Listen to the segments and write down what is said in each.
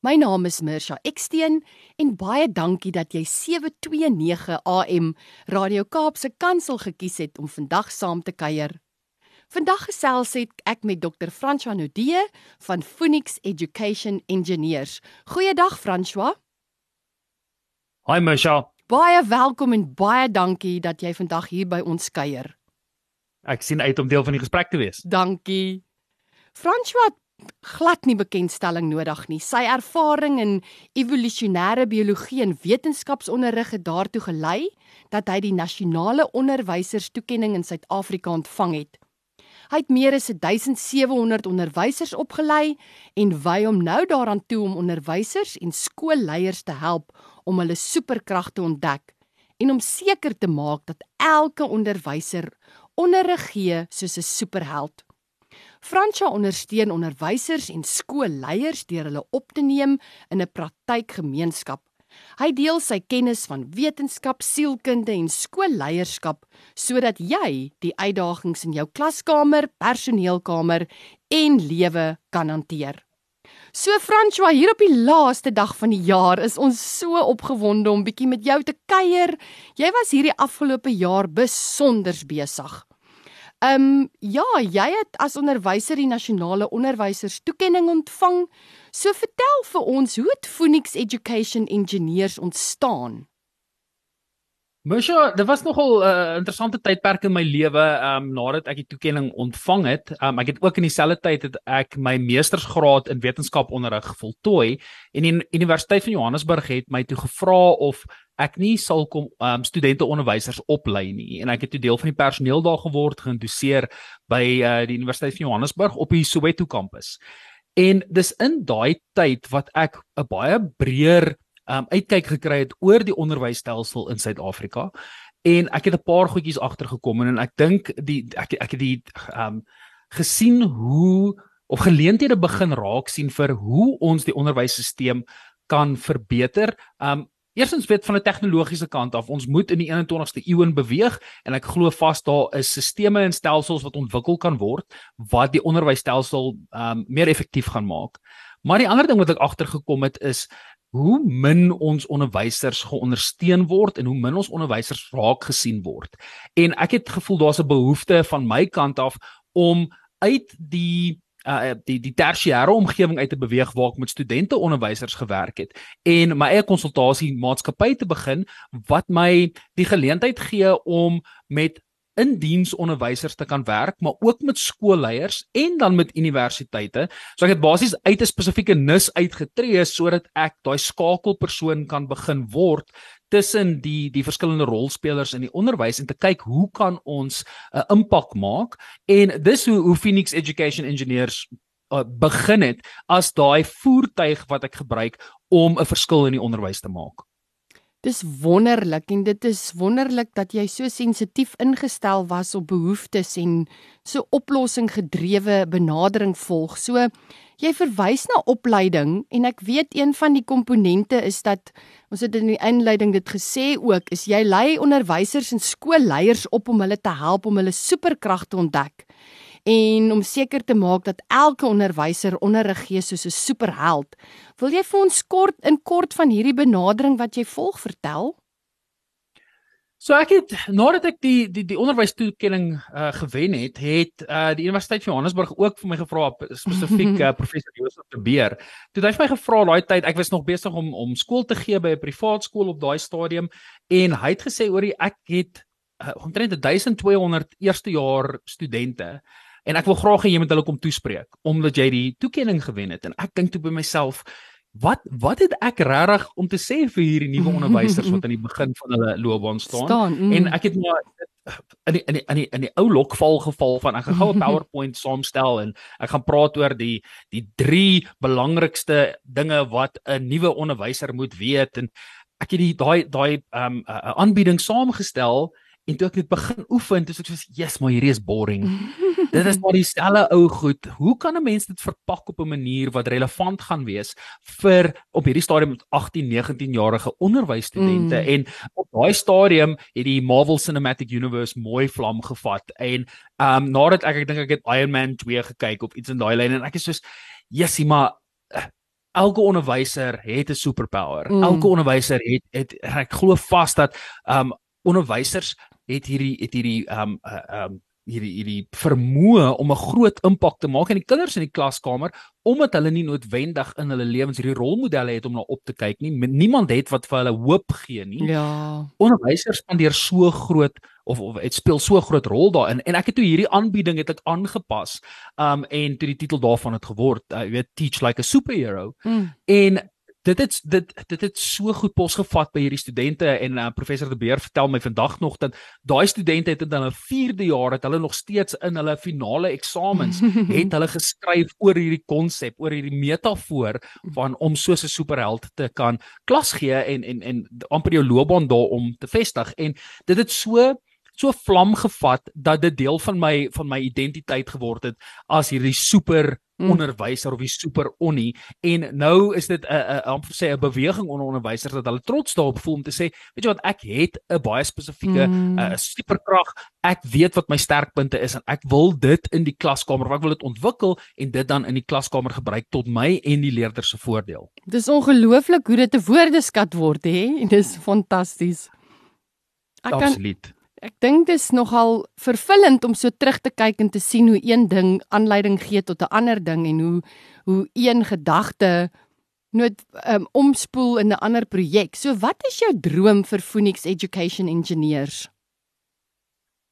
My naam is Mirsha Eksteen en baie dankie dat jy 729 AM Radio Kaapse Kansel gekies het om vandag saam te kuier. Vandag gesels ek met Dr. François Nudee van Phoenix Education Engineers. Goeiedag François. Hi Mirsha. Baie welkom en baie dankie dat jy vandag hier by ons kuier. Ek sien uit om deel van die gesprek te wees. Dankie. François glad nie bekendstelling nodig nie. Sy ervaring in evolusionêre biologie en wetenskapsonderrig het daartoe gelei dat hy die nasionale onderwyserstoekenning in Suid-Afrika ontvang het. Hy het meer as 1700 onderwysers opgelei en wy hom nou daaraan toe om onderwysers en skoolleiers te help om hulle superkrag te ontdek en om seker te maak dat elke onderwyser onderrig gee soos 'n superheld. Fransja ondersteun onderwysers en skoolleiers deur hulle op te neem in 'n praktykgemeenskap. Hy deel sy kennis van wetenskap, sielkunde en skoolleierskap sodat jy die uitdagings in jou klaskamer, personeelkamer en lewe kan hanteer. So François, hier op die laaste dag van die jaar is ons so opgewonde om bietjie met jou te kuier. Jy was hierdie afgelope jaar besonder besig. Ehm um, ja, jy het as onderwyser die nasionale onderwysers toekenning ontvang. So vertel vir ons hoe het Phoenix Education Engineers ontstaan? Mosha, dit was nogal 'n uh, interessante tydperk in my lewe, ehm um, nadat ek die toekenning ontvang het. Ehm um, ek het ook in dieselfde tyd het ek my meestersgraad in wetenskaponderrig voltooi en die Universiteit van Johannesburg het my toe gevra of ek nie sal kom um, studente onderwysers oplei nie en ek het toe deel van die personeel daar geword geïndoseer by uh, die Universiteit van Johannesburg op die Soweto kampus. En dis in daai tyd wat ek 'n baie breër um, uitkyk gekry het oor die onderwysstelsel in Suid-Afrika en ek het 'n paar goedjies agtergekom en ek dink die ek ek het die um gesien hoe of geleenthede begin raak sien vir hoe ons die onderwysstelsel kan verbeter. Um Eerstens weet van 'n tegnologiese kant af, ons moet in die 21ste eeu in beweeg en ek glo vas daar is sisteme en stelsels wat ontwikkel kan word wat die onderwysstelsel um meer effektief gaan maak. Maar die ander ding wat ek agtergekom het is hoe min ons onderwysers geondersteun word en hoe min ons onderwysers raak gesien word. En ek het gevoel daar's 'n behoefte van my kant af om uit die uh die die tersiêre omgewing uit te beweeg waar ek met studente onderwysers gewerk het en my eie konsultasie maatskappy te begin wat my die geleentheid gee om met in diens onderwysers te kan werk, maar ook met skoolleiers en dan met universiteite. So ek het basies uit 'n spesifieke nis uitgetree sodat ek daai skakelpersoon kan begin word tussen die die verskillende rolspelers in die onderwys en te kyk hoe kan ons 'n uh, impak maak en dis hoe hoe Phoenix Education Engineers uh, begin het as daai voertuig wat ek gebruik om 'n verskil in die onderwys te maak. Dis wonderlik en dit is wonderlik dat jy so sensitief ingestel was op behoeftes en so oplossing-gedrewe benadering volg. So jy verwys na opleiding en ek weet een van die komponente is dat ons het in die inleiding dit gesê ook is jy lei onderwysers en skoolleiers op om hulle te help om hulle superkrag te ontdek en om seker te maak dat elke onderwyser onderrig gee soos 'n superheld. Wil jy vir ons kort in kort van hierdie benadering wat jy volg vertel? So ek het nadat ek die die die onderwystoekenning uh, gewen het, het uh, die Universiteit van Johannesburg ook vir my gevra spesifiek uh, professor Josef de Beer. Toe hy vir my gevra daai tyd, ek was nog besig om om skool te gee by 'n privaat skool op daai stadium en hy het gesê oor ek het uh, omtrent 1200 eerstejaar studente en ek wil graag hê jy moet hulle kom toespreek omdat jy die toekenning gewen het en ek dink toe by myself wat wat het ek regtig om te sê vir hierdie nuwe onderwysers wat aan die begin van hulle loopbaan staan, staan mm. en ek het maar in die, in die, in die, in die ou lokval geval van ek gaan gou 'n PowerPoint saamstel en ek gaan praat oor die die drie belangrikste dinge wat 'n nuwe onderwyser moet weet en ek het die daai daai ehm um, aanbieding saamgestel en toe ek dit begin oefen, toe sê ek soos, "Yes, maar hierdie is boring." dit is maar dieselfde ou goed. Hoe kan 'n mens dit verpak op 'n manier wat relevant gaan wees vir op hierdie stadium met 18, 19 jarige onderwysstudente mm. en op daai stadium het die Marvel Cinematic Universe mooi vlam gevat en ehm um, nadat ek ek dink ek het Iron Man 2 gekyk op iets in daai lyn en ek is soos, "Jessie, maar uh, elke onderwyser het 'n superpower. Mm. Elke onderwyser het het ek glo vas dat um onderwysers het hierdie het hierdie um uh, um hierdie hierdie vermoë om 'n groot impak te maak in die kinders in die klaskamer omdat hulle nie noodwendig in hulle lewens hierdie rolmodelle het om na op te kyk nie. Niemand het wat vir hulle hoop gee nie. Ja. Onderwysers spandeer so groot of of dit speel so groot rol daarin en ek het toe hierdie aanbieding het ek aangepas um en toe die titel daarvan het geword, uh, jy weet teach like a superhero. Mm. En dit het dit dit het so goed posgevat by hierdie studente en uh, professor De Beer vertel my vandag nog dat daai studente het in hulle 4de jaar het hulle nog steeds in hulle finale eksamens het hulle geskryf oor hierdie konsep oor hierdie metafoor van om soos 'n superheld te kan klas gee en en en amper jou loopbaan daarom te vestig. En dit het so so vlam gevat dat dit deel van my van my identiteit geword het as hierdie super mm. onderwyser of die super onnie en nou is dit 'n 'n amper sê 'n beweging onder onderwysers dat hulle trots daarop voel om te sê weet jy wat ek het 'n baie spesifieke mm. superkrag ek weet wat my sterkpunte is en ek wil dit in die klaskamer of ek wil dit ontwikkel en dit dan in die klaskamer gebruik tot my en die leerders se voordeel dis ongelooflik hoe dit 'n woordeskat word hè dis fantasties ek kan Absoluut. Ek dink dit is nogal vervullend om so terug te kyk en te sien hoe een ding aanleiding gee tot 'n ander ding en hoe hoe een gedagte nooit um, omspoel in 'n ander projek. So wat is jou droom vir Phoenix Education Engineers?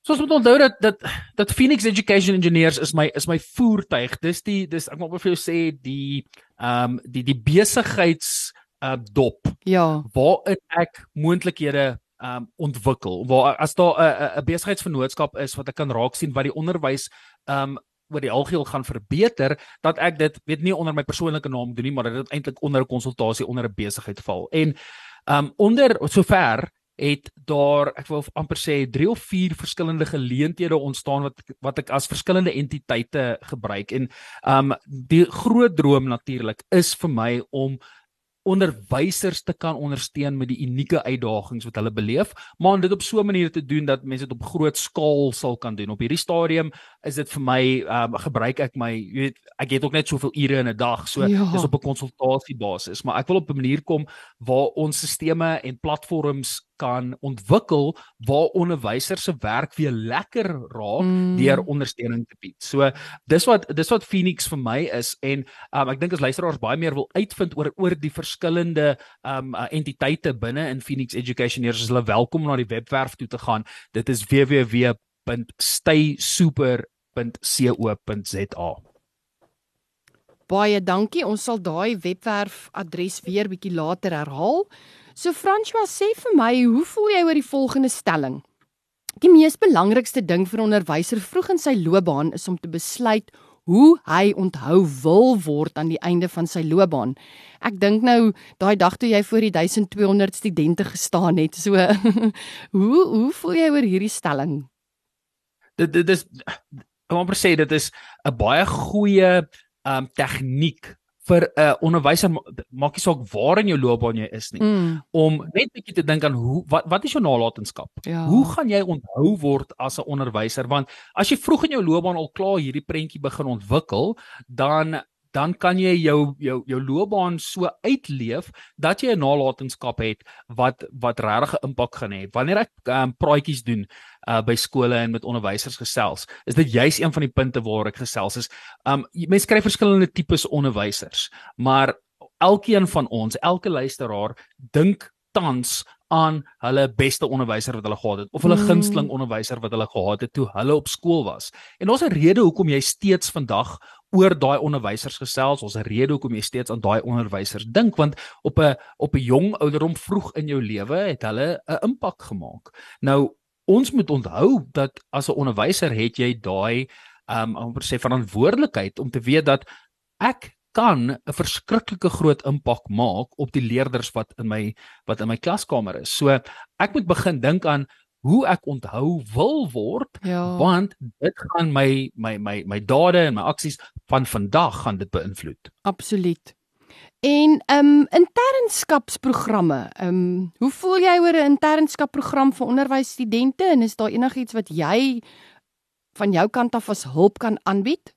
Soos moet onthou dat dat dat Phoenix Education Engineers is my is my voertuig. Dis die dis ek moet vir jou sê die ehm um, die die besigheids uh dop. Ja. Waarin ek moontlikhede um ontwikkel waar as daar 'n 'n besigheidsvennootskap is wat ek kan raak sien wat die onderwys um wat die algeheel gaan verbeter dat ek dit weet nie onder my persoonlike naam doen nie maar dit eintlik onder 'n konsultasie onder 'n besigheid val. En um onder sover het daar ek wil amper sê 3 of 4 verskillende geleenthede ontstaan wat wat ek as verskillende entiteite gebruik. En um die groot droom natuurlik is vir my om onderwysers te kan ondersteun met die unieke uitdagings wat hulle beleef, maar om dit op so 'n manier te doen dat mense dit op groot skaal sal kan doen. Op hierdie stadium is dit vir my um, gebruik ek my jy weet ek het ook net soveel ure in 'n dag, so ja. dis op 'n konsultasiebasis, maar ek wil op 'n manier kom waar ons sisteme en platforms kan ontwikkel waar onderwysers se werk weer lekker raak mm. deur ondersteuning te bied. So dis wat dis wat Phoenix vir my is en um, ek dink as luisteraars baie meer wil uitvind oor oor die verskillende um uh, entiteite binne in Phoenix Education hier is hulle welkom om na die webwerf toe te gaan. Dit is www.staysuper.co.za. Baie dankie. Ons sal daai webwerf adres weer bietjie later herhaal. So François sê vir my, hoe voel jy oor die volgende stelling? Die mees belangrikste ding vir 'n onderwyser vroeg in sy loopbaan is om te besluit hoe hy onthou wil word aan die einde van sy loopbaan. Ek dink nou daai dag toe jy voor die 1200 studente gestaan het, so hoe hoe voel jy oor hierdie stelling? Dit dit is ek wil sê dit is 'n baie goeie um tegniek vir 'n uh, onderwyser maak nie saak waar in jou loopbaan jy is nie mm. om net bietjie te dink aan hoe wat wat is jou nalatenskap? Ja. Hoe gaan jy onthou word as 'n onderwyser? Want as jy vroeg in jou loopbaan al klaar hierdie prentjie begin ontwikkel, dan dan kan jy jou jou jou loopbaan so uitleef dat jy 'n nalatenskap het wat wat regtig 'n impak gaan hê. Wanneer ek um, praatjies doen uh, by skole en met onderwysers gesels, is dit juis een van die punte waar ek gesels is. Um mense kry verskillende tipes onderwysers, maar elkeen van ons, elke luisteraar dink tans aan hulle beste onderwyser wat hulle gehad het of hulle mm. gunsteling onderwyser wat hulle gehad het toe hulle op skool was. En daar's 'n rede hoekom jy steeds vandag oor daai onderwysers gesels. Ons 'n rede hoekom jy steeds aan daai onderwysers dink want op 'n op 'n jong ouderdom vroeg in jou lewe het hulle 'n impak gemaak. Nou ons moet onthou dat as 'n onderwyser het jy daai um amper sê verantwoordelikheid om te weet dat ek kan 'n verskriklike groot impak maak op die leerders wat in my wat in my klaskamer is. So ek moet begin dink aan hoe ek onthou wil word Ja. want dit gaan my my my my dade en my aksies van vandag gaan dit beïnvloed. Absoluut. En ehm um, internskapsprogramme. Ehm um, hoe voel jy oor 'n internskapprogram vir onderwysstudente en is daar enigiets wat jy van jou kant af as hulp kan aanbied?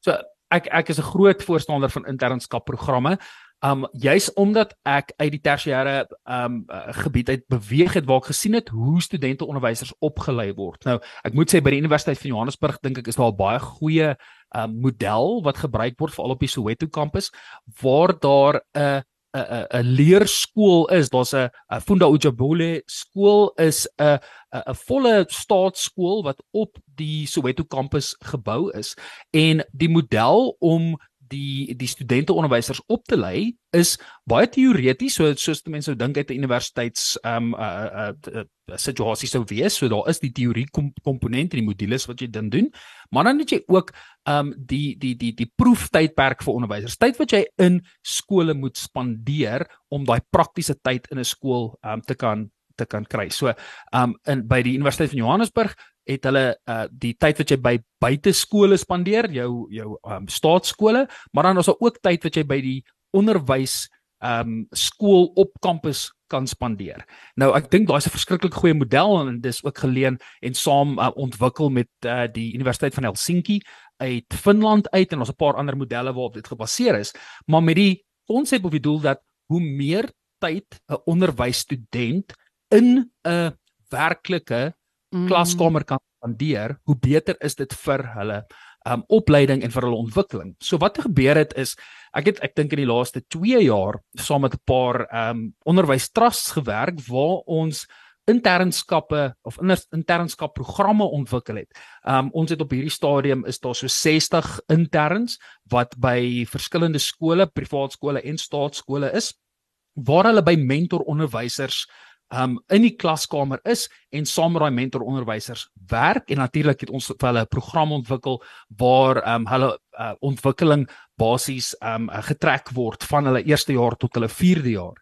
So ek ek is 'n groot voorstander van internskapprogramme. Um juis omdat ek uit die tersiêre um uh, gebied uit beweeg het waar ek gesien het hoe studente onderwysers opgelei word. Nou, ek moet sê by die Universiteit van Johannesburg dink ek is daar baie goeie um model wat gebruik word veral op die Soweto kampus waar daar 'n 'n 'n 'n leerskool is. Daar's 'n 'n Funda Ujabule skool is 'n 'n volle staatsskool wat op die Soweto kampus gebou is en die model om die die studente onderwysers op te lei is baie teoreties so soos die mense sou dink uit 'n universiteits ehm um, 'n uh, uh, uh, situasie sou wees so daar is die teorie kom, komponent en die modules wat jy dan doen maar dan het jy ook ehm um, die die die die proeftydperk vir onderwysers tyd wat jy in skole moet spandeer om daai praktiese tyd in 'n skool ehm um, te kan te kan kry. So, ehm um, in by die Universiteit van Johannesburg het hulle uh die tyd wat jy by buiteskole spandeer, jou jou um, staatskole, maar dan is daar ook tyd wat jy by die onderwys um, skool op kampus kan spandeer. Nou ek dink daar's 'n verskriklik goeie model en dis ook geleen en saam uh, ontwikkel met uh, die Universiteit van Helsinki uit Finland uit en ons 'n paar ander modelle waarop dit gebaseer is, maar met die konsep of die doel dat hoe meer tyd 'n onderwysstudent in 'n werklike Mm. klaskamer kan spandeer, hoe beter is dit vir hulle um opleiding en vir hulle ontwikkeling. So wat gebeur het is ek het ek dink in die laaste 2 jaar saam met 'n paar um onderwystrusts gewerk waar ons internskappe of internskap programme ontwikkel het. Um ons het op hierdie stadium is daar so 60 interns wat by verskillende skole, privaat skole en staatskole is waar hulle by mentoronderwysers um in die klaskamer is en saam met daai mentoronderwysers werk en natuurlik het ons vir hulle 'n program ontwikkel waar um hulle uh, ontwikkeling basies um getrek word van hulle eerste jaar tot hulle 4de jaar.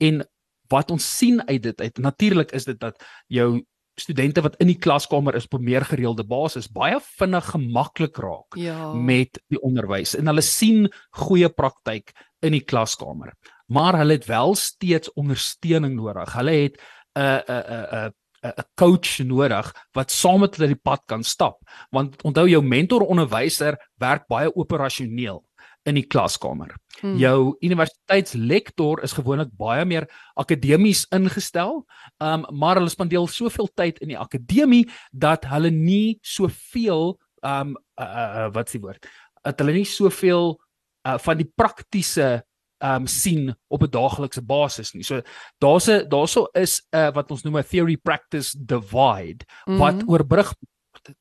En wat ons sien uit dit uit natuurlik is dit dat jou studente wat in die klaskamer is op 'n meer gereelde basis baie vinnig gemaklik raak Ja. met die onderwys en hulle sien goeie praktyk in die klaskamer. Maar hulle het wel steeds ondersteuning nodig. Hulle het 'n 'n 'n 'n 'n coach nodig wat saam met hulle die pad kan stap. Want onthou jou mentoronderwyser werk baie operasioneel in die klaskamer. Mm. Jou universiteitslektor is gewoonlik baie meer akademies ingestel, um, maar hulle spandeer soveel tyd in die akademie dat hulle nie soveel um uh, uh, wat is die woord? Dat hulle nie soveel uh, van die praktiese um sien op 'n daaglikse basis nie. So daar's 'n daarso is 'n uh, wat ons noem 'n theory practice divide wat Mhm. oorbrug word.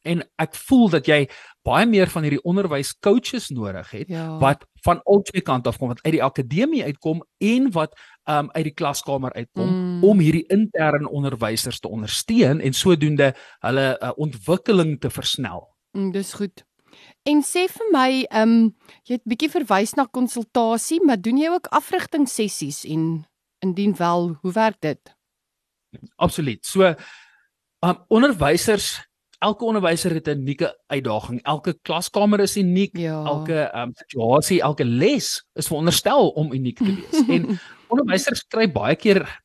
en ek voel dat jy baie meer van hierdie onderwyscoaches nodig het Ja. wat van albei kante af kom wat uit die akademie uitkom en wat um uit die klaskamer uitkom Mm. om hierdie interne onderwysers te ondersteun en sodoende hulle uh, ontwikkeling te versnel. Mm, dis goed. En sê vir my, ehm um, jy het bietjie verwys na konsultasie, maar doen jy ook afrigtingssessies en indien wel, hoe werk dit? Absoluut. So um onderwysers elke onderwyser het 'n unieke uitdaging. Elke klaskamer is uniek. Ja. Elke um situasie, elke les is veronderstel om uniek te wees. en onderwysers kry baie keer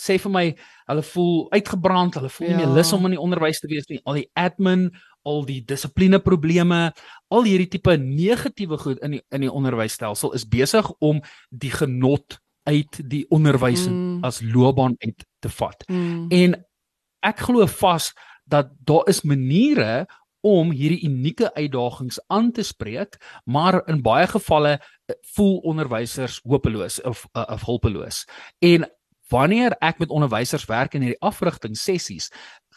sê vir my hulle voel uitgebrand, hulle voel ja. nie Ja. meer lus om in die onderwys te wees nie. Al die admin, al die dissipline probleme, al hierdie tipe negatiewe goed in die in die onderwysstelsel is besig om die genot uit die onderwys Mm. as loopbaan uit te vat. Mm. En ek glo vas dat daar is maniere om hierdie unieke uitdagings aan te spreek, maar in baie gevalle eh, voel onderwysers hopeloos of uh, of hulpeloos. En wanneer ek met onderwysers werk in hierdie afrigting sessies,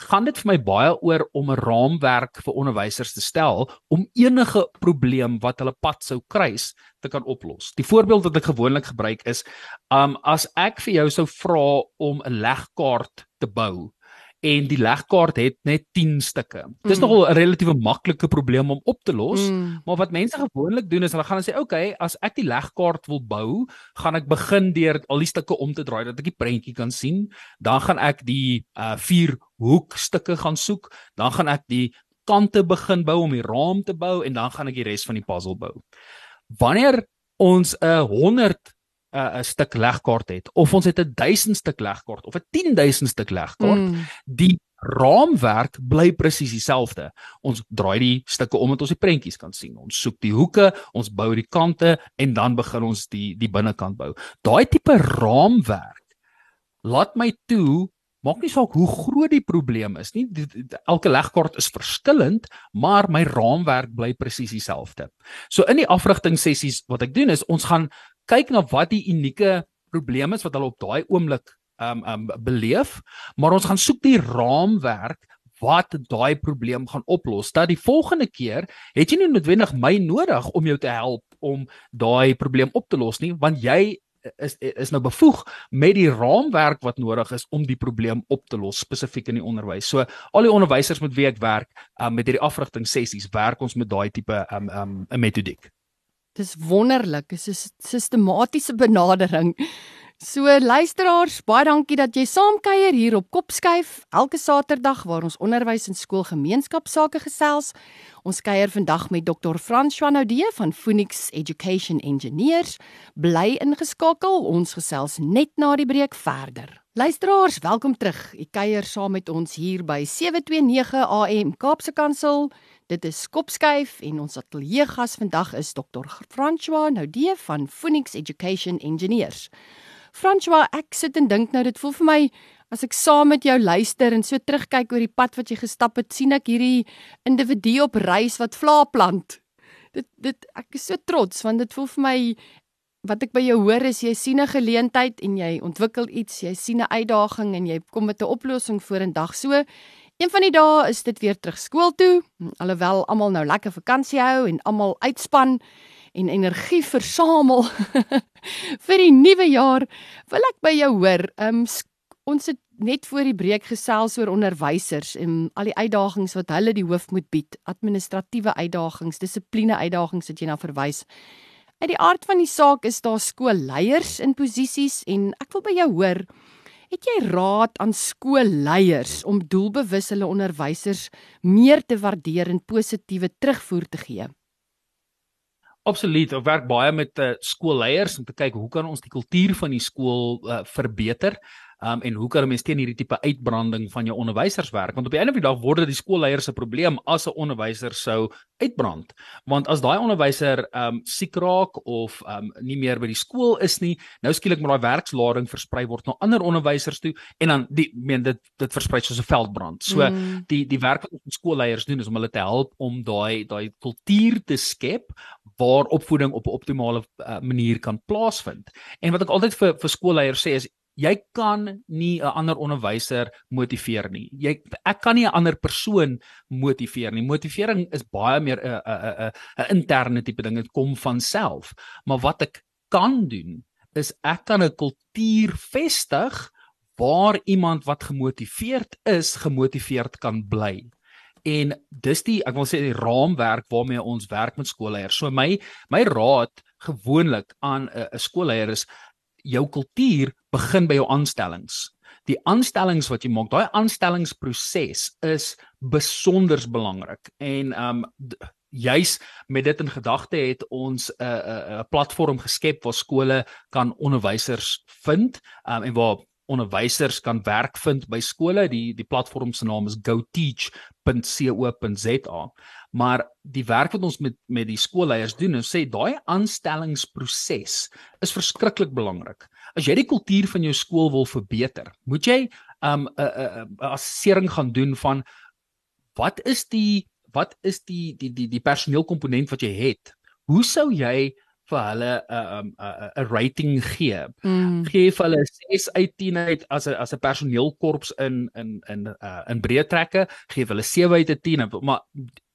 gaan dit vir my baie oor om 'n raamwerk vir onderwysers te stel om enige probleem wat hulle pad sou kruis te kan oplos. Die voorbeeld wat ek gewoonlik gebruik is, um as ek vir jou sou vra om 'n legkaart te bou en die legkaart het net 10 stukke. Dis Mm. nogal 'n relatiewe maklike probleem om op te los. Mm. Maar wat mense gewoonlik doen is hulle gaan sê, "Oké, okay, as ek die legkaart wil bou, gaan ek begin deur al die stukke om te draai dat ek die prentjie kan sien. Dan gaan ek die uh vier hoekstukke gaan soek, dan gaan ek die kante begin bou om die raam te bou en dan gaan ek die res van die puzzle bou. Wanneer ons 'n 100 'n 'n stuk legkaart het of ons het 'n 1000 stuk legkaart of 'n 10000 stuk legkaart, Mm. die raamwerk bly presies dieselfde. Ons draai die stukke om dat ons die prentjies kan sien. Ons soek die hoeke, ons bou die kante en dan begin ons die die binnekant bou. Daai tipe raamwerk laat my toe maak nie saak hoe groot die probleem is nie. Die- die- Elke legkaart is verskillend, maar my raamwerk bly presies dieselfde. So in die afrigting sessies wat ek doen is ons gaan kyk na wat die unieke probleem is wat hulle op daai oomblik um um beleef, maar ons gaan soek die raamwerk wat daai probleem gaan oplos. Dat die volgende keer het jy nie noodwendig my nodig om jou te help om daai probleem op te los nie, want jy is is nou bevoeg met die raamwerk wat nodig is om die probleem op te los spesifiek in die onderwys. So al die onderwysers met wie ek werk, um, met hierdie afrigting sessies, werk ons met daai tipe um um 'n metodiek. Dis wonderlik. Dis 'n sistematiese benadering. So luisteraars, baie dankie dat jy saamkuier hier op Kopskuif elke Saterdag waar ons onderwys en skoolgemeenskapsake gesels. Ons kuier vandag met Dr. François Naudé van Phoenix Education Engineers. Bly ingeskakel, ons gesels net na die breek verder. Luisteraars, welkom terug. Ek kuier saam met ons hier by 729 AM Kaapse Kansel. Dit is Kopskuif en ons ateljeegas vandag is Dr. François Naudé van Phoenix Education Engineers. François, ek sit en dink nou dit voel vir my as ek saam met jou luister en so terugkyk oor die pad wat jy gestap het, sien ek hierdie individu op reis wat vla plant. Dit dit ek is so trots want dit voel vir my wat ek by jou hoor is jy sien 'n geleentheid en jy ontwikkel iets, jy sien 'n uitdaging en jy kom met 'n oplossing vorendag. So een van die dae is dit weer terug skool toe, alhoewel almal nou lekker vakansie hou en almal uitspan en energie versamel vir die nuwe jaar, wil ek by jou hoor. Um ons het net voor die breek gesels oor onderwysers en al die uitdagings wat hulle die hoof moet bied, administratiewe uitdagings, dissipline uitdagings wat jy na verwys. Uit die aard van die saak is daar skoolleiers in posisies en ek wil by jou hoor, het jy raad aan skoolleiers om doelbewus hulle onderwysers meer te waardeer en positiewe terugvoer te gee? Absoluut. Ek werk baie met uh, skoolleiers om te kyk hoe kan ons die kultuur van die skool uh, verbeter. Um en hoe kan mense teen hierdie tipe uitbranding van jou onderwysers werk? Want op die einde van die dag word dit die skoolleiers se probleem as 'n onderwyser sou uitbrand. Want as daai onderwyser um siek raak of um nie meer by die skool is nie, nou skielik moet daai werkslading versprei word na ander onderwysers toe en dan die meen dit dit versprei soos 'n veldbrand. So Mm. die die werk wat ons skoolleiers doen is om hulle te help om daai daai kultuur te skep waar opvoeding op 'n optimale uh, manier kan plaasvind. En wat ek altyd vir vir skoolleiers sê is jy kan nie 'n ander onderwyser motiveer nie. Jy ek kan nie 'n ander persoon motiveer nie. Motivering is baie meer 'n 'n 'n 'n interne tipe ding. Dit kom van self. Maar wat ek kan doen is ek kan 'n kultuur vestig waar iemand wat gemotiveerd is, gemotiveerd kan bly. En dis die ek wil sê die raamwerk waarmee ons werk met skoolleiers. So my my raad gewoonlik aan 'n 'n skoolleier is jou kultuur begin by jou aanstellings. Die aanstellings wat jy maak, daai aanstellingsproses is besonders belangrik. En um juis met dit in gedagte het ons 'n 'n 'n platform geskep waar skole kan onderwysers vind um, en waar onderwysers kan werk vind by skole. Die die platform se naam is goteach.co.za. Maar die werk wat ons met met die skoolleiers doen, ons sê daai aanstellingsproses is verskriklik belangrik. As jy die kultuur van jou skool wil verbeter, moet jy 'n um, 'n assessering gaan doen van wat is die wat is die die die die personeelkomponent wat jy het? Hoe sou jy vir hulle 'n 'n 'n 'n rating gee? Mm. Gee vir hulle 6 uit 10 uit as 'n as 'n personeelkorps in in in uh, in breë trekke, gee hulle 7 uit 10, maar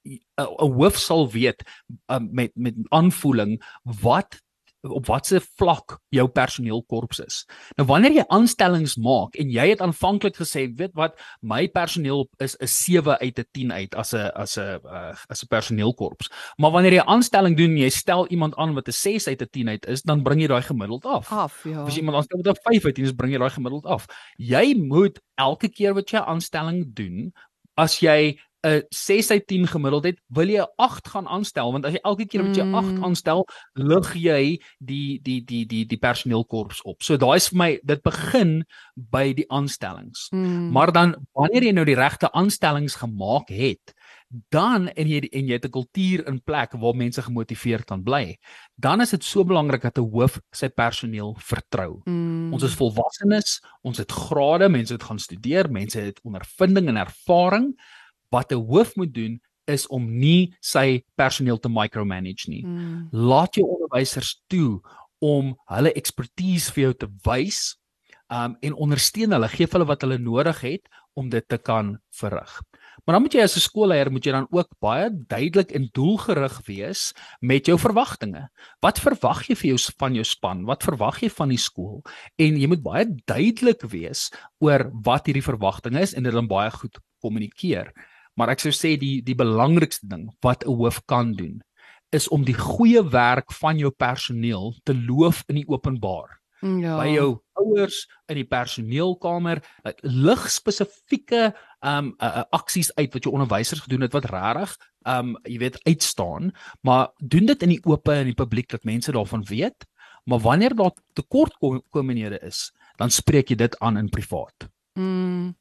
'n hoof sal weet um, met met aanvoeling wat op watter vlak jou personeelkorps is. Nou wanneer jy aanstellings maak en jy het aanvanklik gesê, weet wat, my personeel is 'n 7 uit 'n 10 uit as 'n as 'n uh, as 'n personeelkorps. Maar wanneer jy aanstelling doen en jy stel iemand aan wat 'n 6 uit 'n 10 uit is, dan bring jy daai gemiddeld af. Af, ja. As iemand aanstel met 'n 5 uit 10 is, bring jy daai gemiddeld af. Jy moet elke keer wat jy aanstelling doen, as jy 'n 6 uit 10 gemiddeld het, wil jy 'n 8 gaan aanstel want as jy elke keer wat jy 8 Mm. aanstel, lig jy die die die die die personeelkorps op. So daai is vir my dit begin by die aanstellings. Mm. Maar dan wanneer jy nou die regte aanstellings gemaak het, dan en jy en jy het 'n kultuur in plek waar mense gemotiveerd kan bly, dan is dit so belangrik dat 'n hoof sy personeel vertrou. mm. Ons is volwassenes, ons het grade, mense het gaan studeer, mense het ondervinding en ervaring. Wat 'n hoof moet doen is om nie sy personeel te micromanage nie. mm. Laat jou onderwysers toe om hulle ekspertise vir jou te wys um en ondersteun hulle, gee hulle wat hulle nodig het om dit te kan verrig. Maar dan moet jy as 'n skoolleier moet jy dan ook baie duidelik en doelgerig wees met jou verwagtinge. Wat verwag jy vir jou van jou span? Wat verwag jy van die skool? En jy moet baie duidelik wees oor wat hierdie verwagtinge is en dit dan baie goed kommunikeer. Maar ek sou sê die die belangrikste ding wat 'n hoof kan doen is om die goeie werk van jou personeel te loof in die openbaar ja. by jou ouers in die personeelkamer lig spesifieke um uh, uh, aksies uit wat jou onderwysers gedoen het wat regtig um jy weet uitstaan maar doen dit in die oop en in die publiek dat mense daarvan weet maar wanneer daar tekortkominghede is dan spreek jy dit aan in privaat Mm.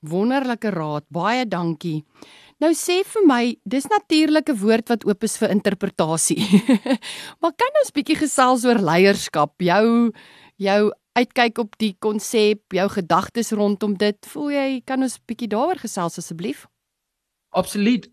Wonderlike raad. Baie dankie. Nou sê vir my, dis natuurlike woord wat oop is vir interpretasie. maar kan ons bietjie gesels oor leierskap? Jou jou uitkyk op die konsep, jou gedagtes rondom dit. Voel jy kan ons bietjie daaroor gesels asseblief? absoluut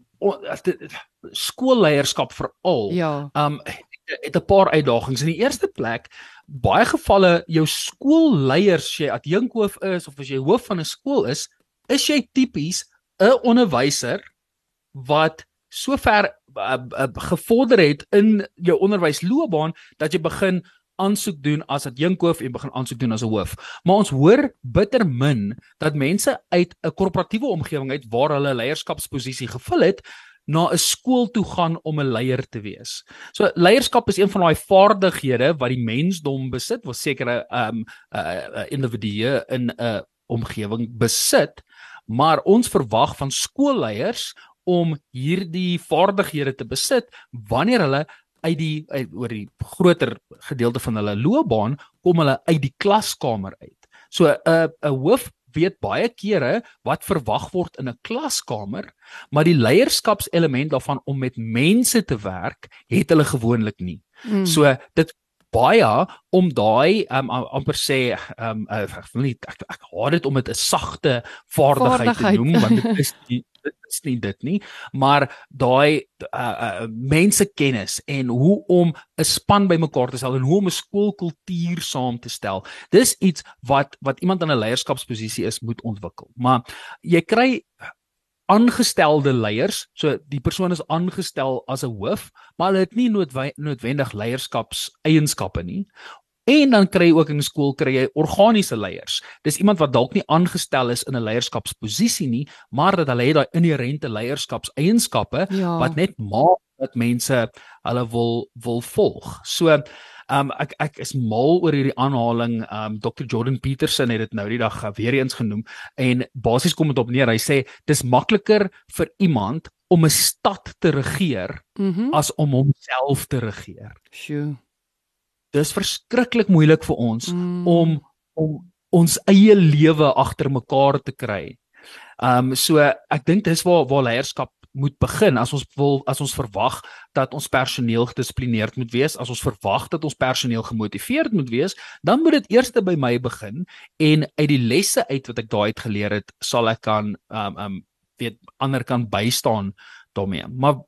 skoolleierskap veral Ja. um het 'n paar uitdagings. In die eerste plek, baie gevalle jou skoolleiers, jy adjunkhoof is of as jy hoof van 'n skool is, is jy tipies 'n onderwyser wat sover uh, uh, gevorder het in jou onderwysloopbaan dat jy begin aansoek doen as adjunkhoof en begin aansoek doen as 'n hoof. Maar ons hoor bitter min dat mense uit 'n korporatiewe omgewing uit waar hulle leierskapsposisie gevul het, na 'n skool toe gaan om 'n leier te wees. So leierskap is een van daai vaardighede wat die mensdom besit, wat sekere ehm um, uh, uh, individue in 'n uh, omgewing besit, maar ons verwag van skoolleiers om hierdie vaardighede te besit wanneer hulle uit die uit, oor die groter gedeelte van hulle loopbaan kom hulle uit die klaskamer uit. So 'n uh, 'n hoof weet baie kere wat verwag word in 'n klaskamer, maar die leierskapselement daarvan om met mense te werk, het hulle gewoonlik nie. Mm. So dit baie om daai um, am- amper sê um uh, ek wil nie ek, ek haat dit om dit 'n sagte vaardigheid, Vaardigheid. te noem want dit is nie dit is nie dit nie maar daai uh, uh, mensekennis en hoe om 'n span bymekaar te stel en hoe om 'n skoolkultuur saam te stel dis iets wat wat iemand in 'n leierskapsposisie is moet ontwikkel maar jy kry aangestelde leiers so die persoon is aangestel as 'n hoof maar hulle het nie noodwendig leierskapseienskappe nie. En dan kry jy ook in skool kry jy organiese leiers. Dis iemand wat dalk nie aangestel is in 'n leierskapsposisie nie, maar dat hulle het daai inherente leierskapseienskappe Ja. wat net maak dat mense hulle wil wil volg. So Um ek ek is mal oor hierdie aanhaling. Um Dr Jordan Peterson het dit nou die dag uh, weer eens genoem en basies kom dit op neer. Hy sê dis makliker vir iemand om 'n stad te regeer Mhm. as om homself te regeer. Sjoe. Dis verskriklik moeilik vir ons Mm. om om ons eie lewe agter mekaar te kry. Um so ek dink dis waar waar leierskap moet begin as ons wil as ons verwag dat ons personeel gedissiplineerd moet wees, as ons verwag dat ons personeel gemotiveerd moet wees, dan moet dit eers by my begin en uit die lesse uit wat ek daai uit geleer het, sal ek kan um um weet ander kan bystaan daarmee. Maar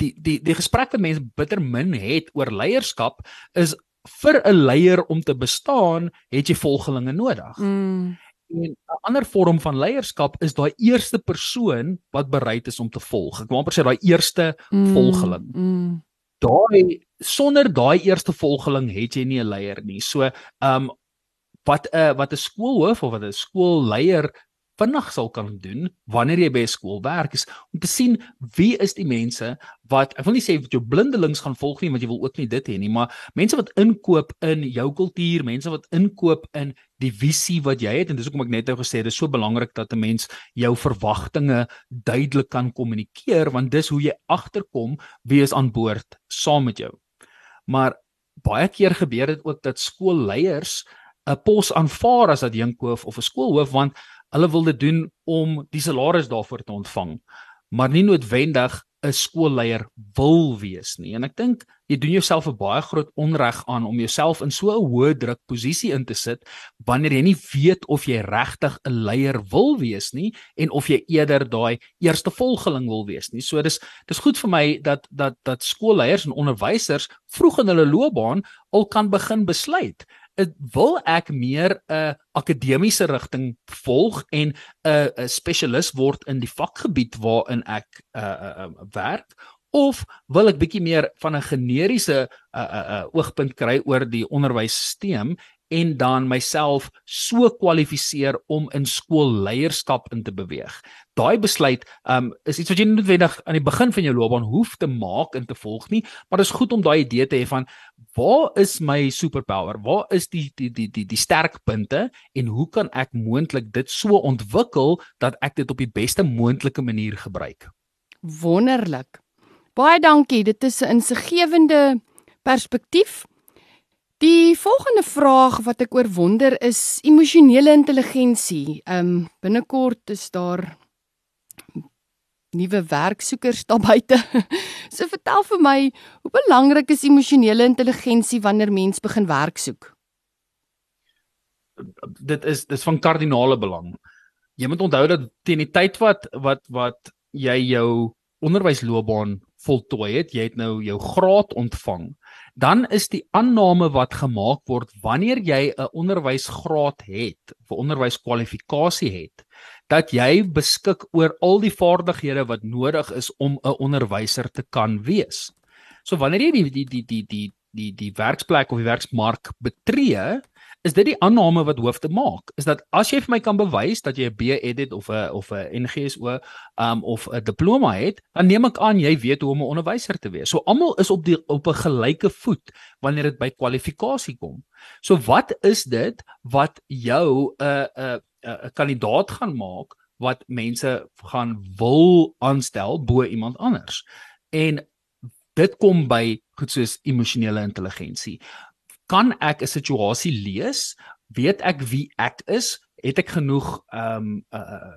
die die die gesprek wat mense bitter min het oor leierskap is vir 'n leier om te bestaan, het jy volgelinge nodig. Mm. En 'n ander vorm van leierskap is daai eerste persoon wat bereid is om te volg. Ek wil amper sê daai eerste Mm. volgeling. Mm. daai sonder daai eerste volgeling het jy nie 'n leier nie. So, ehm um, wat 'n wat 'n skoolhoof of wat 'n skoolleier vinnig sal kan doen wanneer jy by 'n skool werk is om te sien wie is die mense wat ek wil nie sê wat jou blindelings gaan volg nie want jy wil ook nie dit hê nie maar mense wat inkoop in jou kultuur mense wat inkoop in die visie wat jy het en dis hoekom ek net nou gesê dit is so belangrik dat 'n mens jou verwagtinge duidelik kan kommunikeer want dis hoe jy agterkom wie is aan boord saam met jou. Maar baie keer gebeur dit ook dat skoolleiers 'n pos aanvaar as adjunkhoof of 'n skoolhoof want hulle wil dit doen om die salaris daarvoor te ontvang maar nie noodwendig 'n skoolleier wil wees nie. En ek dink jy doen jouself 'n baie groot onreg aan om jouself in so 'n hoë druk posisie in te sit wanneer jy nie weet of jy regtig 'n leier wil wees nie en of jy eerder daai eerste volgeling wil wees nie. So dis dis goed vir my dat dat dat skoolleiers en onderwysers vroeg in hulle loopbaan al kan begin besluit wil ek meer 'n uh, akademiese rigting volg en 'n uh, 'n spesialis word in die vakgebied waarin ek uh, uh, uh, werk? Of wil ek bietjie meer van 'n generiese uh, uh, uh, oogpunt kry oor die onderwysstelsel en dan myself so kwalifiseer om in skoolleierskap in te beweeg. Daai besluit um is iets wat jy noodwendig aan die begin van jou loopbaan hoef te maak en te volg nie, maar dit is goed om daai idee te hê van waar is my superpower? Waar is die die die die die sterkpunte en hoe kan ek moontlik dit so ontwikkel dat ek dit op die beste moontlike manier gebruik? Wonderlik. Baie dankie. Dit is 'n insiggewende perspektief Die volgende vraag wat ek oor wonder is emosionele intelligensie. Ehm um, binnekort is daar nuwe werksoekers daar buite. so vertel vir my, hoe belangrik is emosionele intelligensie wanneer mens begin werk soek? Dit is dis van kardinale belang. Jy moet onthou dat teen die tyd wat wat wat jy jou onderwysloopbaan voltooi het, jy het nou jou graad ontvang, dan is die aanname wat gemaak word wanneer jy 'n onderwysgraad het, 'n onderwyskwalifikasie het, dat jy beskik oor al die vaardighede wat nodig is om 'n onderwyser te kan wees. So wanneer jy die die die die die die die werksplek of die werksmark betree, is dit die aanname wat hoofde maak is dat as jy vir my kan bewys dat jy 'n BEd het of 'n of 'n NGSO um of 'n diploma het, dan neem ek aan jy weet hoe om 'n onderwyser te wees. So almal is op die op 'n gelyke voet wanneer dit by kwalifikasie kom. So wat is dit wat jou 'n uh, 'n uh, 'n uh, kandidaat gaan maak wat mense gaan wil aanstel bo iemand anders? En dit kom by goed soos emosionele intelligensie kan ek 'n situasie lees? Weet ek wie ek is? Het ek genoeg ehm um, uh,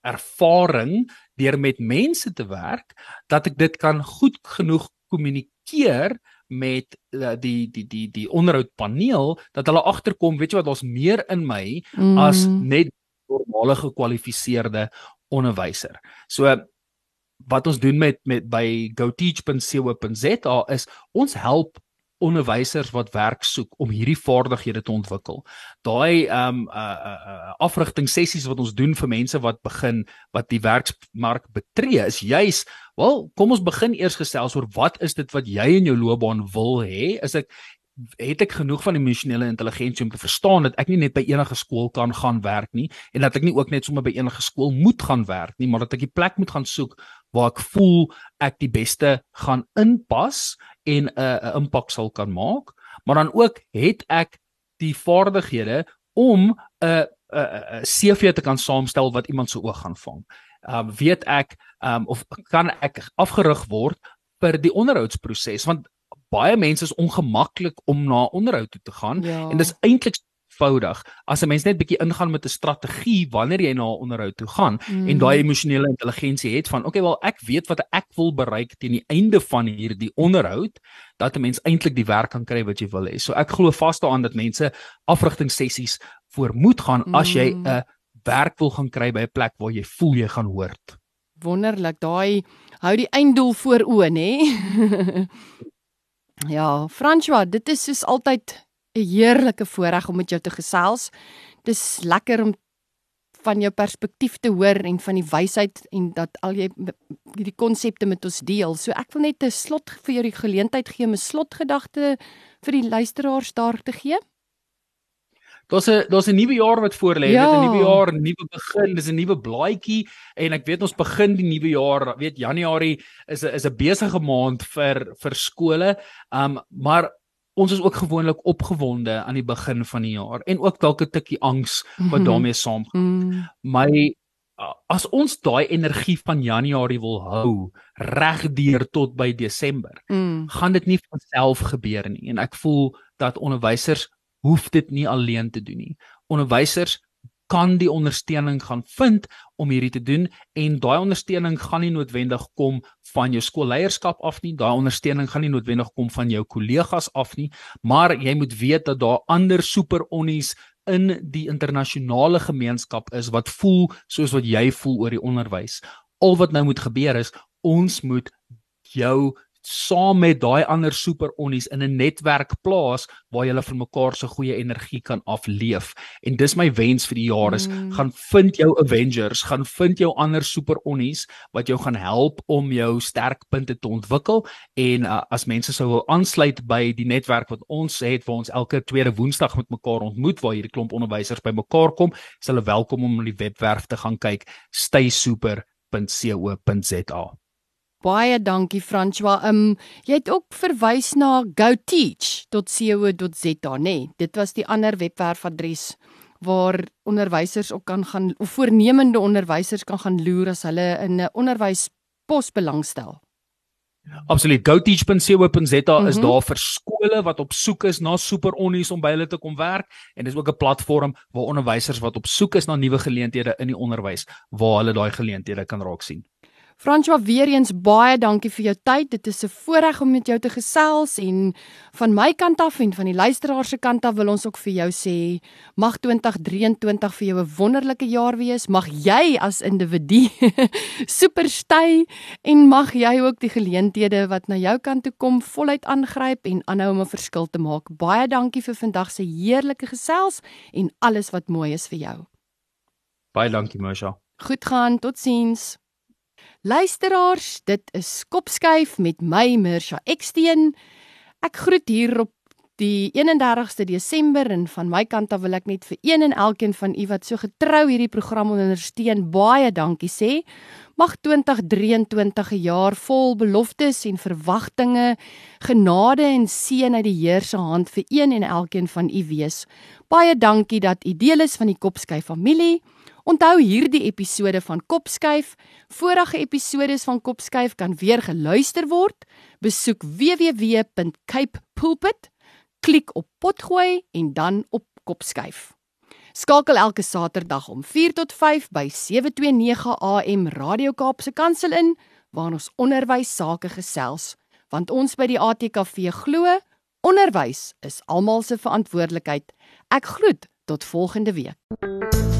ervaring deur met mense te werk dat ek dit kan goed genoeg kommunikeer met uh, die die die die onderhoudpaneel dat hulle agterkom, weet jy wat, daar's meer in my mm. as net normale gekwalifiseerde onderwyser. So wat ons doen met met by goteach.co.za is ons help onderwysers wat werk soek om hierdie vaardighede te ontwikkel. Daai ehm um, uh uh, uh afrigting sessies wat ons doen vir mense wat begin wat die werksmark betree is juis, wel, kom ons begin eers gesels oor wat is dit wat jy in jou loopbaan wil hê? Is ek het ek genoeg van emosionele intelligensie om te verstaan dat ek nie net by enige skool kan gaan werk nie en dat ek nie ook net sommer by enige skool moet gaan werk nie, maar dat ek die plek moet gaan soek waar ek voel ek die beste gaan inpas en 'n uh, 'n impak sal kan maak, maar dan ook het ek die vaardighede om 'n 'n 'n CV te kan saamstel wat iemand se oog gaan vang. Ehm uh, weet ek ehm um, of kan ek afgerig word vir die onderhoudsproses want baie mense is ongemaklik om na onderhoud toe te gaan ja. en dis eintlik eenvoudig as 'n mens net bietjie ingaan met 'n strategie wanneer jy na 'n onderhoud toe gaan mm. en daai emosionele intelligensie het van okay wel ek weet wat ek wil bereik teen die einde van hierdie onderhoud dat 'n mens eintlik die werk kan kry wat jy wil hê. So ek glo vas daaraan dat mense afrigting sessies voor moet gaan mm. as jy mm. 'n werk wil gaan kry by 'n plek waar jy voel jy gaan hoort. Wonderlik, daai hou die einddoel voor oë, nê? ja, François, dit is soos altyd 'n heerlike voorreg om met jou te gesels. Dis lekker om van jou perspektief te hoor en van die wysheid en dat al jy hierdie konsepte met ons deel. So ek wil net 'n slot vir jou die geleentheid gee om 'n slotgedagte vir die luisteraars daar te gee. Daar's 'n daar's 'n nuwe jaar wat voor lê. Ja. Dit 'n nuwe jaar, 'n nuwe begin, dis 'n nuwe blaadjie en ek weet ons begin die nuwe jaar, weet Januarie is 'n is 'n besige maand vir vir skole. Um maar ons is ook gewoonlik opgewonde aan die begin van die jaar en ook dalk 'n tikkie angs wat Mhm. daarmee saamgaan. Mm. My as ons daai energie van Januarie wil hou regdeur tot by Desember, Mm. gaan dit nie van self gebeur nie en ek voel dat onderwysers hoef dit nie alleen te doen nie. Onderwysers kan die ondersteuning gaan vind om hierdie te doen en daai ondersteuning gaan nie noodwendig kom van jou skoolleierskap af nie, daai ondersteuning gaan nie noodwendig kom van jou kollegas af nie, maar jy moet weet dat daar ander superonnies in die internasionale gemeenskap is wat voel soos wat jy voel oor die onderwys. Al wat nou moet gebeur is ons moet jou saam met daai ander superonnies in 'n netwerk plaas waar jy vir mekaar se goeie energie kan afleef. En dis my wens vir die jaar is Mm. gaan vind jou Avengers, gaan vind jou ander superonnies wat jou gaan help om jou sterkpunte te ontwikkel en uh, as mense sou wil aansluit by die netwerk wat ons het waar ons elke tweede Woensdag met mekaar ontmoet waar hierdie klomp onderwysers by mekaar kom, is hulle welkom om op die webwerf te gaan kyk staysuper.co.za. Baie dankie François. Um jy het ook verwys na goteach.co.za, nê? Nee, dit was die ander webwerfadres waar onderwysers ook kan gaan of voornemende onderwysers kan gaan loer as hulle in 'n onderwyspos belangstel. Absoluut. GoTeach.co.za is Mhm. daar vir skole wat op soek is na superonnies om by hulle te kom werk en dis ook 'n platform waar onderwysers wat op soek is na nuwe geleenthede in die onderwys waar hulle daai geleenthede kan raak sien. François weer eens baie dankie vir jou tyd. Dit is 'n voorreg om met jou te gesels en van my kant af en van die luisteraars se kant af wil ons ook vir jou sê mag 2023 vir jou 'n wonderlike jaar wees. Mag jy as individu supersty en mag jy ook die geleenthede wat na jou kant toe kom voluit aangryp en aanhou om 'n verskil te maak. Baie dankie vir vandag se heerlike gesels en alles wat mooi is vir jou. Baie dankie Mosha. Goed gaan, totsiens. Luisteraars, dit is Kopskuif met my Mirsha Eksteen. Ek groet hier op die 31ste Desember en van my kant af wil ek net vir een en elkeen van u wat so getrou hierdie program ondersteun baie dankie sê. Mag 2023 'n jaar vol beloftes en verwagtinge, genade en seën uit die Heer se hand vir een en elkeen van u wees. Baie dankie dat u deel is van die Kopskuif familie. Onthou hierdie episode van Kopskuif, vorige episodes van Kopskuif kan weer geluister word. Besoek www.capepulpit, klik op potgooi en dan op Kopskuif. Skakel elke Saterdag om 4 tot 5 by 729 AM Radio Kaapse Kansel in waar ons onderwys sake gesels, want ons by die ATKV glo onderwys is almal se verantwoordelikheid. Ek groet tot volgende week.